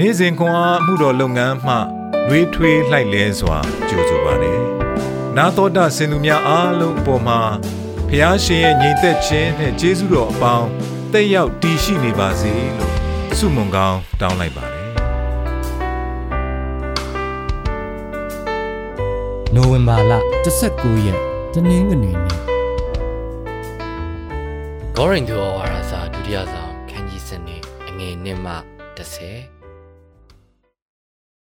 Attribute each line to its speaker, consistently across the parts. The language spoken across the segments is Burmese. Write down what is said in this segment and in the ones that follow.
Speaker 1: နေ့စဉ်ခွန်အားမှုတော်လုပ်ငန်းမှနှွေးထွေးလှိုက်လဲစွာကြိုဆိုပါတယ်။နာတော်တာစင်သူများအားလုံးအပေါ်မှာဖះရှင်ရဲ့ညီသက်ခြင်းနဲ့ကျေးဇူးတော်အပေါင်းတက်ရောက်တည်ရှိနေပါစေလို့ဆုမွန်ကောင်းတောင်းလိုက်ပါတယ်။
Speaker 2: နိုဝင်ဘာလ19ရက်တနင်္ဂနွေနေ့
Speaker 3: ဂေါရင်သူဩဝါဒစာဒုတိယဆောင်ခန်းကြီးစနစ်အငယ်1မှ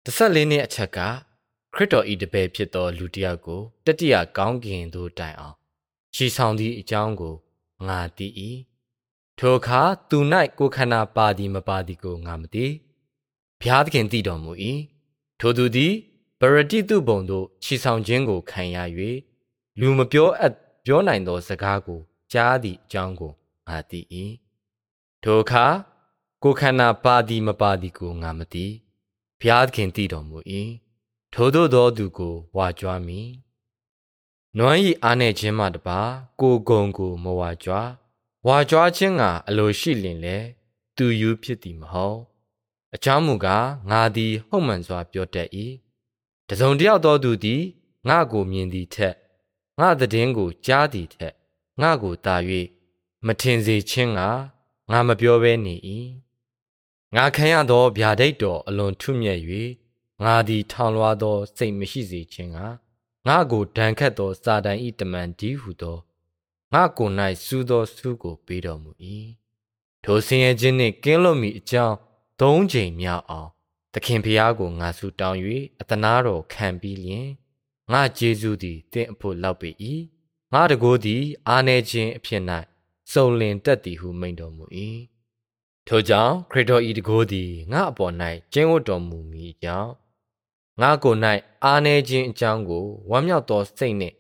Speaker 3: 3014နှစ်အချက်ကခရစ်တော်ဤတပည့်ဖြစ်သောလူတစ်ယောက်ကိုတတိယကောင်းကင်သို့တိုင်အောင်ရှီဆောင်သည့်အကြောင်းကိုငါသိ၏ထိုအခါသူ၌ကိုယ်ခန္ဓာပါသည်မပါသည်ကိုငါမသိဘုရားသခင်သိတော်မူ၏ထိုသူသည်ဗရတိတုဘုံသို့ရှီဆောင်ခြင်းကိုခံရ၍လူမပြောအပ်ပြောနိုင်သောစကားကိုကြားသည့်အကြောင်းကိုငါသိ၏ထိုအခါကိုယ်ခန္ဓာပါသည်မပါသည်ကိုငါမသိ ဘုရားသခင်သိတော်မူ၏ထိုသို့သောသူကိုဝါကြွားမည်နွမ်းဤအားနေခြင်းမှတပါကိုဂုံကိုမဝါကြွားဝါကြွားခြင်းကအလိုရှိလင်လေသူယူဖြစ်သည်မဟုတ်အကြောင်းမူကားငါသည်ဟုတ်မှန်စွာပြောတတ်၏တစုံတစ်ယောက်သောသူသည်ငါကိုမြင်သည်ထက်ငါသတင်းကိုကြားသည်ထက်ငါကိုတာ၍မထင်စေခြင်းကငါမပြောဘဲနေ၏ ငါခံရသောဗျာဒိတ်တော်အလွန်ထုမြက်၍ငါသည်ထောင်လွှားသောစိတ်မရှိစေခြင်းကငါကိုဒဏ်ခတ်သောစာတန်ဤတမန်ဒီဟုသောငါကိုယ်၌စူးသောစူးကိုပေးတော်မူ၏ထိုဆင်းရဲခြင်းနှင့်ကင်းလွတ်မိအကြောင်းသုံးချိန်မြောက်အောင်သခင်ဖျားကိုငါဆုတောင်း၍အတနာတော်ခံပြီးလျင်ငါဂျေဇုသည်တင့်အဖို့လောက်ပေ၏ငါတကိုးသည် အာနေခြင်းအဖြစ်၌စုံလင်တက်သည်ဟုမိန့်တော်မူ၏ ထိုကြောင့်ခရစ်တော်ဤတကိုးသည်ငါအပေါ်၌ကျင့်ဝတ်တော်မူမည်ကြောင့်ငါကိုယ်၌အာနေခြင်းအကြောင်းကိုဝမ်းမြောက်သောစိတ်နှင့်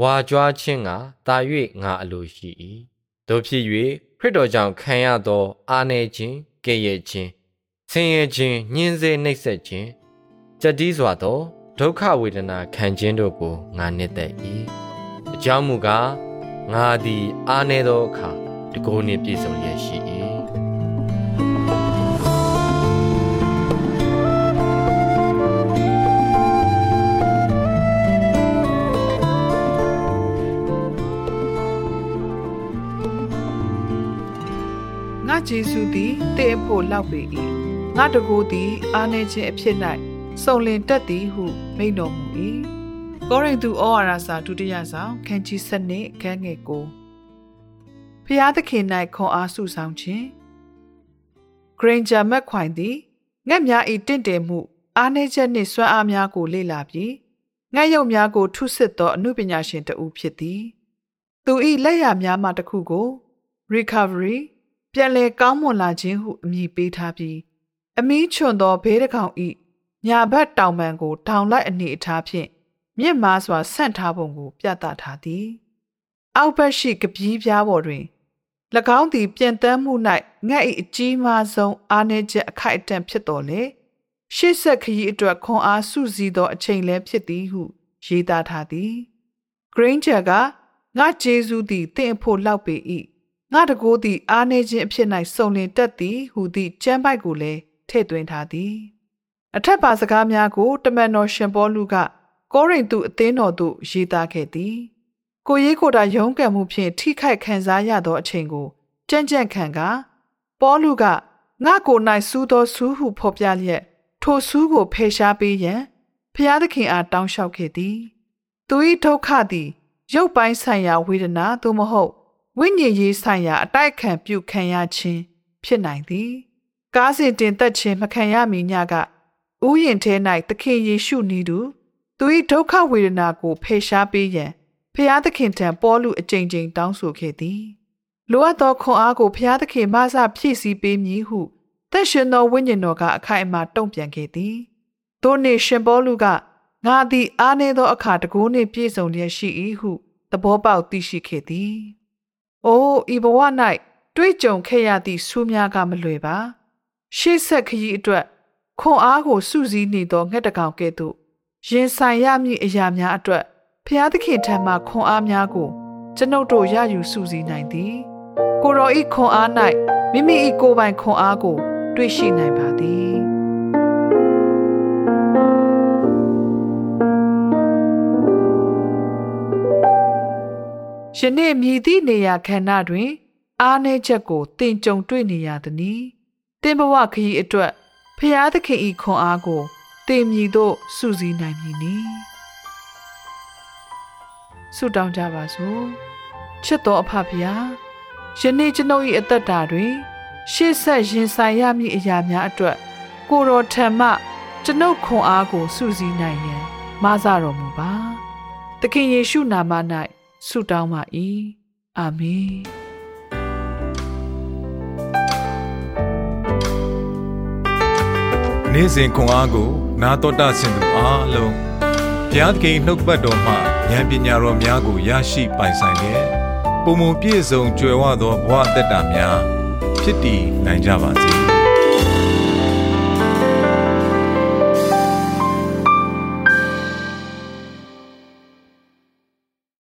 Speaker 3: ဝါကြွားခြင်းကတာ၍ငါအလိုရှိ၏တို့ဖြစ်၍ခရစ်တော်ကြောင့်ခံရသောအာနေခြင်းကဲ့ရဲ့ခြင်းဆင်းရဲခြင်းညှင်းဆဲနှိပ်စက်ခြင်းကြက်တီးစွာသောဒုက္ခဝေဒနာခံခြင်းတို့ကိုငါနှစ်သက်၏အကြောင်းမူကားငါသည် အာနေသောအခါတကိုးနှင့်ပြည့်စုံလျက်ရှိ၏
Speaker 4: ငါဂျေစုသည်တင့်အဖို့လောက်ပေ၏ငါတကူသည်အာနေခြင်းအဖြစ်၌စုံလင်တက်သည်ဟုမိန့်တော်မူ၏ကောရိန္သုဩဝါဒစာဒုတိယဆောင်ခန်းကြီး7နှစ်ခန်းငယ်ကိုဖျားသခင်၌ခွန်အားစုဆောင်ခြင်းဂရိန်ဂျာမက်ခွိုင်သည်ငှက်များ၏တင့်တယ်မှု အားနည်းချက်နှင့်စွမ်းအားများကိုလေ့လာပြီးငှက်ရုပ်များကိုထုစစ်သောအမှုပညာရှင်တဦးဖြစ်သည် သူ၏လက်ရများမှတစ်ခုကို recovery ပြန်လည်ကောင်းမွန်လာခြင်းဟုအမည်ပေးထားပြီးအမီးချွန်သောဘေးတစ်ကောင်ဤညာဘက်တောင်ပံကိုထောင်လိုက်အနေအထားဖြင့်မြင့်မားစွာဆန့်ထားပုံကို ပြသထားသည်အောက်ဘက်ရှိကပီးပြားပေါ်တွင်၎င်းသည်ပြန်တမ်းမှု၌ငှက်၏အကြီးမားဆုံးအားနည်းချက်အခိုက်အတန့်ဖြစ်တော်လေရှေ့ဆက်ခရီးအတွက်ခွန်အားစုစည်းသောအချိန်လည်းဖြစ်သည်ဟုရေးသားထားသည် Granger ကငါဂျေဇူးသည်တင့်အဖို့လောက်ပေ၏ ငါတကိုးသည်အားနေခြင်းအဖြစ်၌စုံလင်တတ်သည်ဟူသည့်ကျမ်းပိုက်ကိုလည်းထည့်သွင်းထားသည်အထက်ပါစကားများကို တမန်တော်ရှင်ပေါလုကကောရိန္သုအသင်းတော်သို့ရေးသားခဲ့သည်ကိုရေးကိုယ်တာရုန်းကန်မှုဖြင့်ထိခိုက်ခံစားရသောအချိန်ကိုကြံ့ကြံ့ခံကပေါလုကငါကိုယ်၌စူးသောစူးဟုဖော်ပြလျက်ထိုစူးကိုဖယ်ရှားပေးရန်ဖျားသခင်အားတောင်းလျှောက်ခဲ့သည်သူ၏ဒုက္ခသည်ရုပ်ပိုင်းဆိုင်ရာဝေဒနာသို့မဟုတ် ဝိညာဉ်ရေးဆိုင်ရာအတိုက်ခံပြုခံရခြင်းဖြစ်နိုင်သည်ကားစဉ်တင်သက်ခြင်းမခံရမီညကဥယျင်ထဲ၌သခင်ယေရှုနီးသူသူ၏ဒုက္ခဝေဒနာကိုဖယ်ရှားပေးရန်ဖျားသခင်ထံပေါ်လူအကြိမ်ကြိမ်တောင်းဆိုခဲ့သည်လိုအပ်သောခွန်အားကိုဖျားသခင်မဆဖြည့်ဆည်းပေးမည်ဟုသက်ရှင်သောဝိညာဉ်တော်ကအခိုင်အမာတုံ့ပြန်ခဲ့သည်ထိုနေ့ရှင်ပေါလုကငါသည်အားနည်းသောအခါတကိုးနှင့်ပြည့်စုံလျက်ရှိ၏ဟုသဘောပေါက်သိရှိခဲ့သည်။ အိုးဤဘဝ၌တွေးကြုံခဲ့ရသည့်ဆူးများကမလွယ်ပါ။ရှေ့ဆက်ခရီးအတွက်ခွန်အားကိုစုစည်းနေသောငှက်တကောင်ကဲ့သို့ရင်ဆိုင်ရမည့်အရာများအတွက်ဖျားသခင်ထံမှခွန်အားများကိုကျွန်ုပ်တို့ရယူစုစည်းနိုင်သည်။ကိုရောဤခွန်အား၌မိမိဤကိုယ်ပိုင်ခွန်အားကို တွေ့ရှိနိုင်ပါသည်။ ယနေ့မြည်သည့်နေရာခန္ဓာတွင် အားနည်းချက်ကိုတင်ကြုံတွေ့နေရသည်။တင်ဘဝခရီးအတွက်ဖျားသခင်ဤခွန်အားကိုတင်မြည်သို့စုစည်းနိုင်မည်နီ။ဆုတောင်းကြပါစို့။ချစ်တော်အဖဖျားယနေ့ကျွန်ုပ်၏အသက်တာတွင် ရှေ့ဆက်ရင်ဆိုင်ရမည့်အရာများအတွက် ကိုတော်ထံမှကျွန်ုပ်ခွန်အားကိုစုစည်းနိုင်ရန်မဆတော်မူပါ။သခင်ယေရှုနာမ၌ ဆုတောင်းပါ၏။အာမင်။
Speaker 1: နေ့စဉ်ခွန်အားကို နာတော်တာဆင်သူအားလုံးဘုရားသခင်နှုတ်ပတ်တော်မှဉာဏ်ပညာတော်များကိုရရှိပိုင်ဆိုင်တဲ့ပုံမပြည့်စုံကြွယ်ဝသောဘဝအသက်တာများဖြစ်တည်နိုင်ကြပါစေ